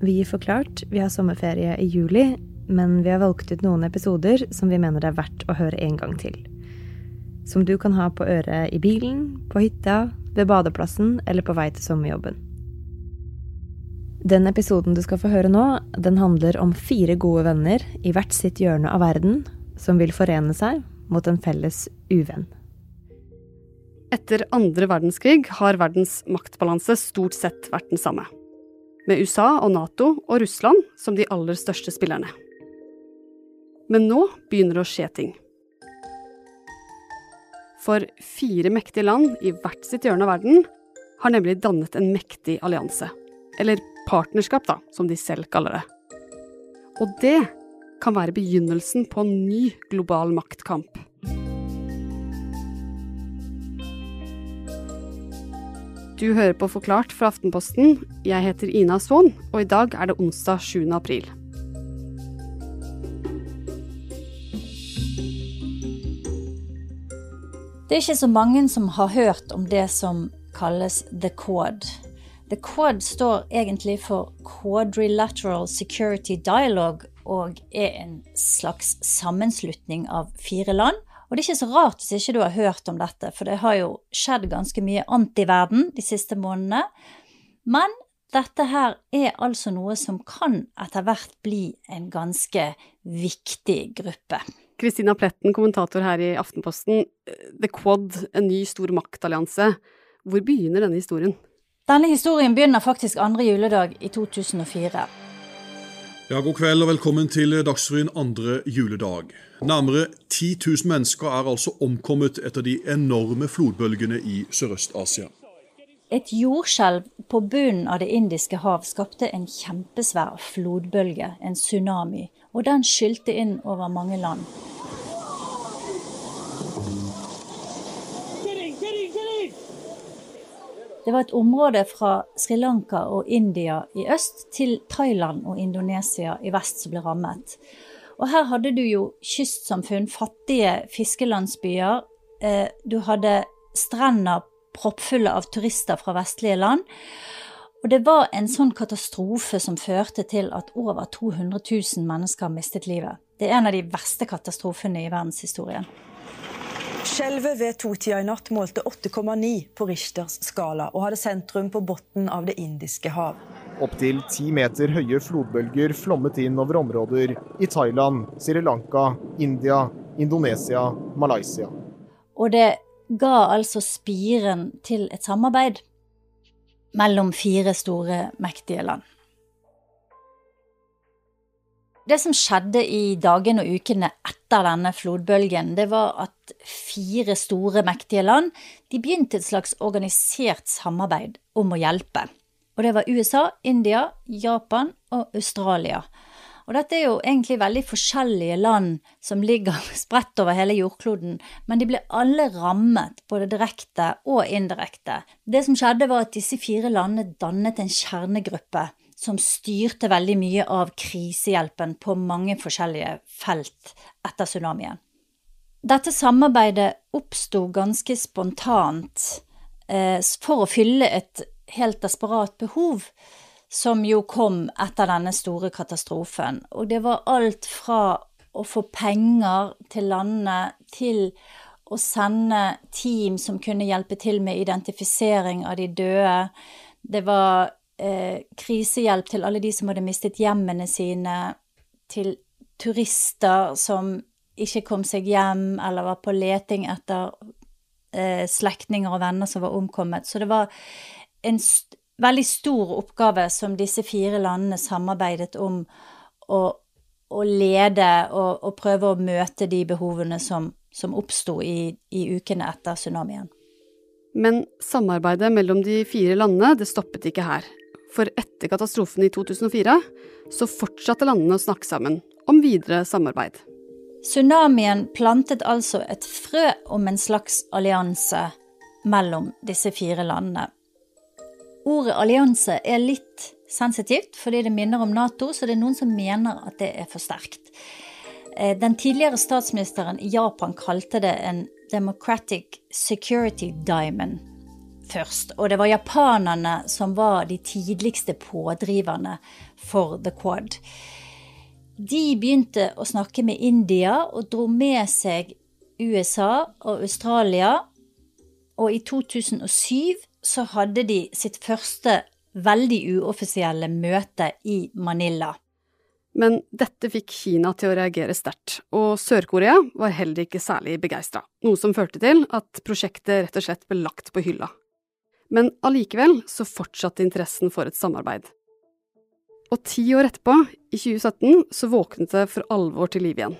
Vi Forklart vi har sommerferie i juli, men vi har valgt ut noen episoder som vi mener det er verdt å høre en gang til. Som du kan ha på øret i bilen, på hytta, ved badeplassen eller på vei til sommerjobben. Den episoden du skal få høre nå, den handler om fire gode venner i hvert sitt hjørne av verden som vil forene seg mot en felles uvenn. Etter andre verdenskrig har verdens maktbalanse stort sett vært den samme. Med USA og Nato og Russland som de aller største spillerne. Men nå begynner det å skje ting. For fire mektige land i hvert sitt hjørne av verden har nemlig dannet en mektig allianse. Eller partnerskap, da, som de selv kaller det. Og det kan være begynnelsen på en ny global maktkamp. Du hører på Forklart fra Aftenposten. Jeg heter Ina Swann, og i dag er det onsdag 7. april. Det er ikke så mange som har hørt om det som kalles the Quad. The Quad står egentlig for Quadrilateral Security Dialogue og er en slags sammenslutning av fire land og det er ikke så rart hvis ikke du har hørt om dette, for det har jo skjedd ganske mye antiverden de siste månedene. Men dette her er altså noe som kan etter hvert bli en ganske viktig gruppe. Kristina Pletten, kommentator her i Aftenposten. The Quad, en ny stor maktallianse. Hvor begynner denne historien? Denne historien begynner faktisk andre juledag i 2004. Ja, God kveld og velkommen til Dagsrevyen andre juledag. Nærmere 10 000 mennesker er altså omkommet etter de enorme flodbølgene i Sørøst-Asia. Et jordskjelv på bunnen av Det indiske hav skapte en kjempesvær flodbølge, en tsunami, og den skylte inn over mange land. Det var et område fra Sri Lanka og India i øst til Thailand og Indonesia i vest som ble rammet. Og her hadde du jo kystsamfunn, fattige fiskelandsbyer. Eh, du hadde strender proppfulle av turister fra vestlige land. Og det var en sånn katastrofe som førte til at over 200 000 mennesker mistet livet. Det er en av de verste katastrofene i verdenshistorien. Skjelvet ved totida i natt målte 8,9 på Richters skala og hadde sentrum på bunnen av Det indiske hav. Opptil ti meter høye flodbølger flommet inn over områder i Thailand, Sri Lanka, India, Indonesia, Malaysia. Og det ga altså spiren til et samarbeid mellom fire store, mektige land. Det som skjedde i dagene og ukene etter denne flodbølgen, det var at fire store, mektige land de begynte et slags organisert samarbeid om å hjelpe. Og det var USA, India, Japan og Australia. Og dette er jo egentlig veldig forskjellige land som ligger spredt over hele jordkloden, men de ble alle rammet, både direkte og indirekte. Det som skjedde, var at disse fire landene dannet en kjernegruppe som styrte veldig mye av krisehjelpen på mange forskjellige felt etter tsunamien. Dette samarbeidet oppsto ganske spontant eh, for å fylle et helt desperat behov som jo kom etter denne store katastrofen. Og det var alt fra å få penger til landene til å sende team som kunne hjelpe til med identifisering av de døde. Det var eh, krisehjelp til alle de som hadde mistet hjemmene sine, til turister som ikke kom seg hjem eller var på leting etter eh, slektninger og venner som var omkommet. Så det var en st veldig stor oppgave som disse fire landene samarbeidet om å, å lede og, og, prøve å møte de behovene som, som oppsto i, i ukene etter tsunamien. Men samarbeidet mellom de fire landene det stoppet ikke her. For etter katastrofen i 2004 så fortsatte landene å snakke sammen om videre samarbeid. Tsunamien plantet altså et frø om en slags allianse mellom disse fire landene. Ordet allianse er litt sensitivt fordi det minner om Nato, så det er noen som mener at det er for sterkt. Eh, den tidligere statsministeren i Japan kalte det en democratic security diamond. Først. Og det var japanerne som var de tidligste pådriverne for The Quad. De begynte å snakke med India og dro med seg USA og Australia. Og i 2007 så hadde de sitt første veldig uoffisielle møte i Manila. Men dette fikk Kina til å reagere sterkt, og Sør-Korea var heller ikke særlig begeistra, noe som førte til at prosjektet rett og slett ble lagt på hylla. Men allikevel så fortsatte interessen for et samarbeid. Og ti år etterpå, i 2017, så våknet det for alvor til liv igjen.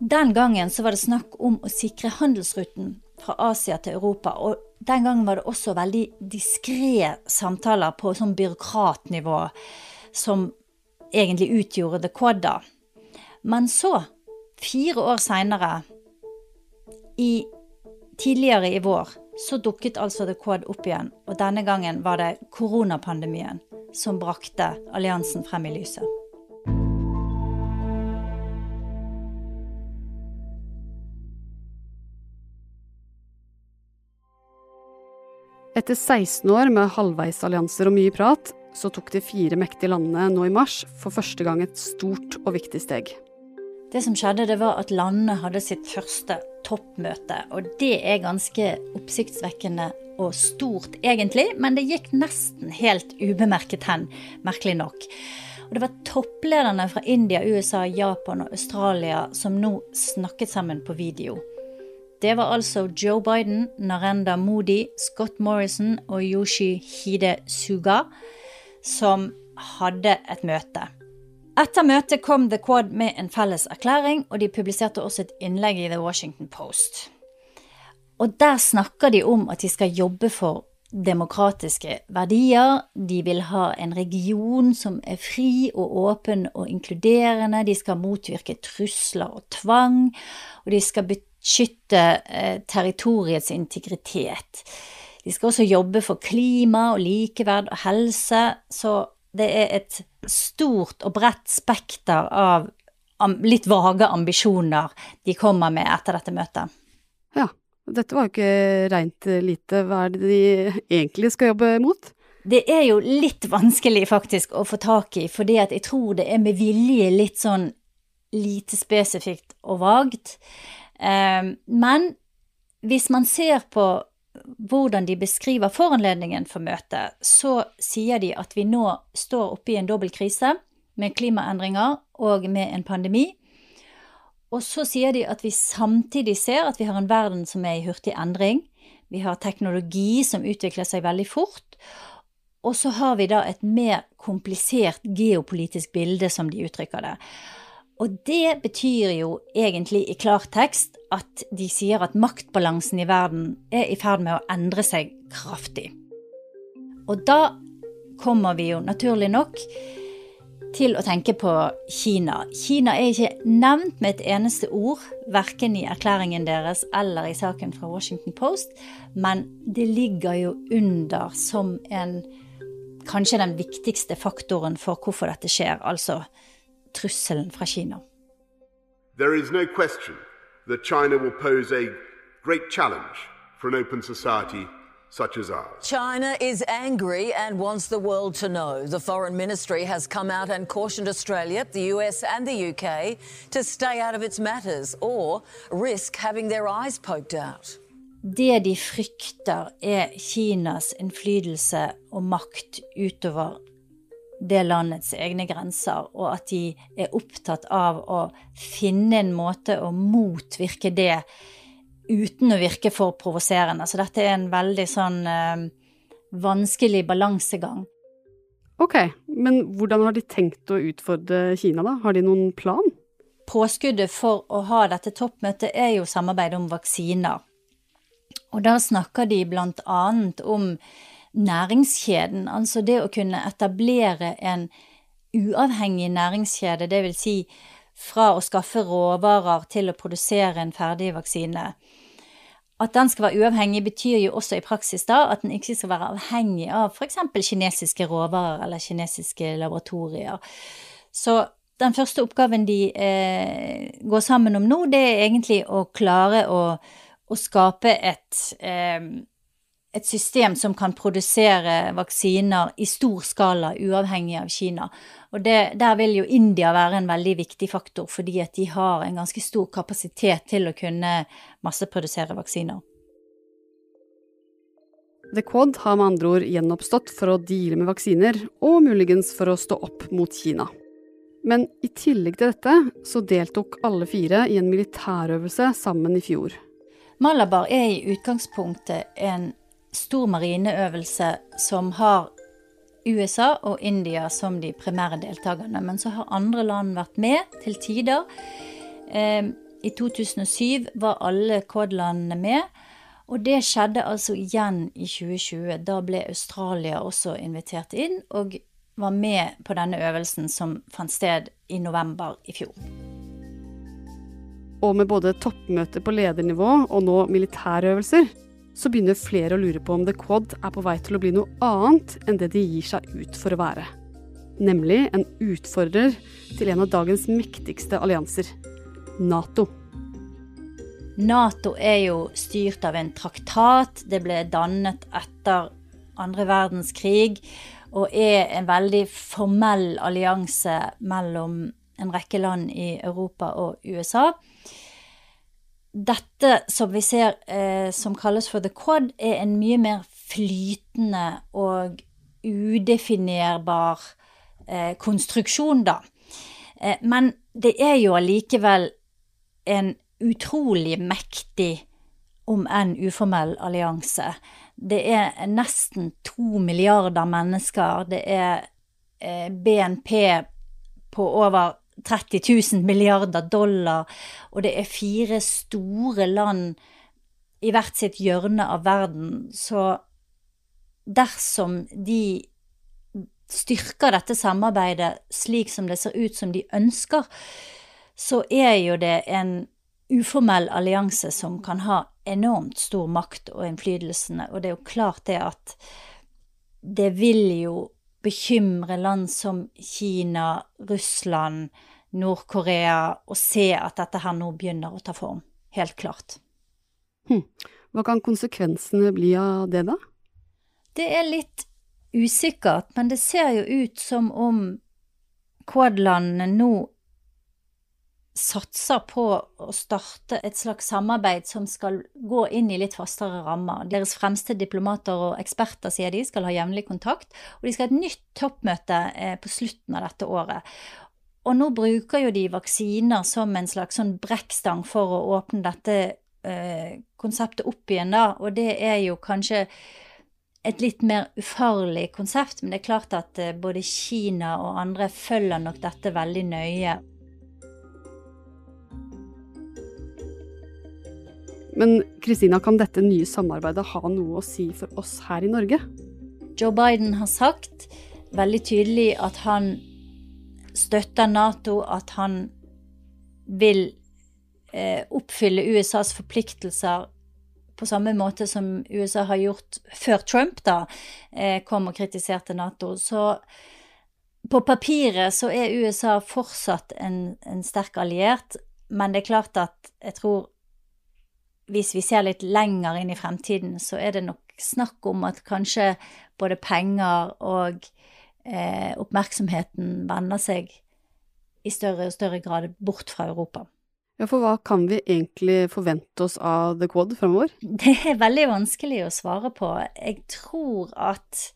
Den gangen så var det snakk om å sikre handelsruten fra Asia til Europa, og den gangen var det også veldig diskré samtaler på sånn byråkratnivå som egentlig utgjorde The Quad. da. Men så, fire år seinere, tidligere i vår, så dukket altså The Quad opp igjen, og denne gangen var det koronapandemien som brakte alliansen frem i lyset. Etter 16 år med halvveisallianser og mye prat, så tok de fire mektige landene nå i mars for første gang et stort og viktig steg. Det som skjedde, det var at landene hadde sitt første toppmøte. Og det er ganske oppsiktsvekkende og stort, egentlig, men det gikk nesten helt ubemerket hen, merkelig nok. Og det var topplederne fra India, USA, Japan og Australia som nå snakket sammen på video. Det var altså Joe Biden, Narenda Modi, Scott Morrison og Yoshi Hide Suga som hadde et møte. Etter møtet kom The Quad med en felles erklæring, og de publiserte også et innlegg i The Washington Post. Og der snakker de om at de skal jobbe for demokratiske verdier. De vil ha en region som er fri og åpen og inkluderende. De skal motvirke trusler og tvang. Og de skal beskytte eh, territoriets integritet. De skal også jobbe for klima og likeverd og helse, så det er et stort og bredt spekter av litt vage ambisjoner de kommer med etter dette møtet. Ja, dette var jo ikke reint lite. Hva er det de egentlig skal jobbe mot? Det er jo litt vanskelig faktisk å få tak i, fordi at jeg tror det er med vilje litt sånn lite spesifikt og vagt. Eh, men hvis man ser på hvordan de beskriver foranledningen for møtet, så sier de at vi nå står oppe i en dobbel krise med klimaendringer og med en pandemi. Og så sier de at vi samtidig ser at vi har en verden som er i hurtig endring. Vi har teknologi som utvikler seg veldig fort. Og så har vi da et mer komplisert geopolitisk bilde, som de uttrykker det. Og det betyr jo egentlig i klartekst at de sier at maktbalansen i verden er i ferd med å endre seg kraftig. Og da kommer vi jo naturlig nok til å tenke på Kina. Kina er ikke nevnt med et eneste ord, verken i erklæringen deres eller i saken fra Washington Post, men det ligger jo under som en kanskje den viktigste faktoren for hvorfor dette skjer, altså trusselen fra Kina. There is no question that China will pose a great challenge for an open society such as ours. China is angry and wants the world to know. The Foreign Ministry has come out and cautioned Australia, the US, and the UK to stay out of its matters or risk having their eyes poked out. Det de frykter, er Kinas innflytelse og makt utover det landets egne grenser, og at de er opptatt av å finne en måte å motvirke det uten å virke for provoserende. Så dette er en veldig sånn eh, vanskelig balansegang. Ok, men hvordan har de tenkt å utfordre Kina, da? Har de noen plan? Påskuddet for å ha dette toppmøtet er jo samarbeid om vaksiner. Og da snakker de blant annet om næringskjeden, altså det å kunne etablere en uavhengig næringskjede, dvs. Si fra å skaffe råvarer til å produsere en ferdig vaksine. At den skal være uavhengig, betyr jo også i praksis da at den ikke skal være avhengig av f.eks. kinesiske råvarer eller kinesiske laboratorier. Så den første oppgaven de eh, går sammen om nå, det er egentlig å klare å, å skape et eh, et system som kan produsere vaksiner i stor skala, uavhengig av Kina. Og det, der vil jo India være en veldig viktig faktor, fordi at de har en ganske stor kapasitet til å kunne masseprodusere vaksiner. The Quad har med andre ord gjenoppstått for å deale med vaksiner, og muligens for å stå opp mot Kina. Men i tillegg til dette så deltok alle fire i en militærøvelse sammen i fjor. Malabar er i utgangspunktet en stor marineøvelse som har USA og India som de primære deltakerne. Men så har andre land vært med til tider. Eh, I 2007 var alle Quad-landene med. Og det skjedde altså igjen i 2020. Da ble Australia også invitert inn og var med på denne øvelsen som fant sted i november i fjor. Og med både toppmøte på ledernivå og nå militærøvelser, så begynner flere å lure på om The Quad er på vei til å bli noe annet enn det de gir seg ut for å være. Nemlig en utfordrer til en av dagens mektigste allianser Nato. Nato er jo styrt av en traktat. Det ble dannet etter andre verdenskrig og er en veldig formell allianse mellom en rekke land i Europa og USA. Dette som vi ser eh, som kalles for the quad, er en mye mer flytende og udefinerbar eh, konstruksjon, da. Eh, men det er jo allikevel en utrolig mektig, om enn uformell, allianse. Det er nesten to milliarder mennesker. Det er eh, BNP på over 30 000 milliarder dollar. Og det er fire store land i hvert sitt hjørne av verden. Så dersom de styrker dette samarbeidet slik som det ser ut som de ønsker, så er jo det en uformell allianse som kan ha enormt stor makt og innflytelsene. Og det er jo klart det at det vil jo bekymre land som Kina, Russland, Nord-Korea og se at dette her nå begynner å ta form. Helt klart. Hm. Hva kan konsekvensene bli av det, da? Det er litt usikkert, men det ser jo ut som om Quad-landene nå satser på å starte et slags samarbeid som skal gå inn i litt fastere rammer. Deres fremste diplomater og eksperter, sier de, skal ha jevnlig kontakt. Og de skal ha et nytt toppmøte eh, på slutten av dette året. Og nå bruker jo de vaksiner som en slags sånn brekkstang for å åpne dette eh, konseptet opp igjen, da. Og det er jo kanskje et litt mer ufarlig konsept, men det er klart at eh, både Kina og andre følger nok dette veldig nøye. Men Kristina, kan dette nye samarbeidet ha noe å si for oss her i Norge? Joe Biden har sagt veldig tydelig at han støtter Nato, at han vil eh, oppfylle USAs forpliktelser på samme måte som USA har gjort før Trump da eh, kom og kritiserte Nato. Så på papiret så er USA fortsatt en, en sterk alliert, men det er klart at jeg tror hvis vi ser litt lenger inn i fremtiden, så er det nok snakk om at kanskje både penger og eh, oppmerksomheten vender seg i større og større grad bort fra Europa. Ja, For hva kan vi egentlig forvente oss av The Quad fremover? Det er veldig vanskelig å svare på. Jeg tror at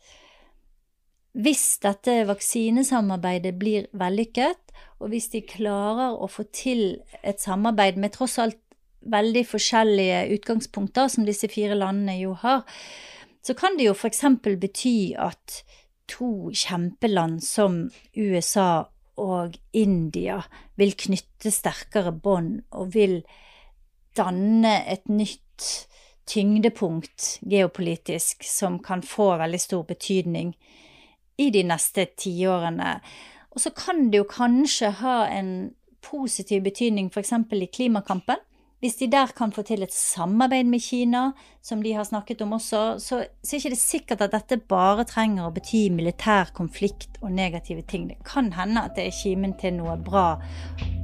hvis dette vaksinesamarbeidet blir vellykket, og hvis de klarer å få til et samarbeid med tross alt veldig forskjellige utgangspunkter, som disse fire landene jo har, så kan det jo f.eks. bety at to kjempeland som USA og India vil knytte sterkere bånd og vil danne et nytt tyngdepunkt geopolitisk som kan få veldig stor betydning i de neste tiårene. Og så kan det jo kanskje ha en positiv betydning f.eks. i klimakampen. Hvis de der kan få til et samarbeid med Kina, som de har snakket om også, så, så er ikke det sikkert at dette bare trenger å bety militær konflikt og negative ting. Det kan hende at det er kimen til noe bra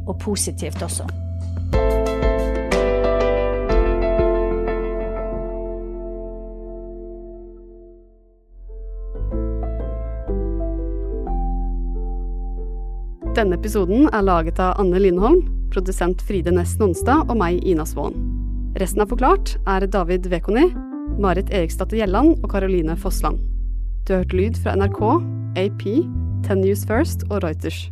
og positivt også. Denne episoden er laget av Anne Lindholm produsent Fride Næss Nonstad og meg, Ina Svaan. Resten av Forklart er David Vekoni, Marit Eriksdatter Gjelland og Caroline Fossland. Du har hørt lyd fra NRK, AP, Ten News First og Reuters.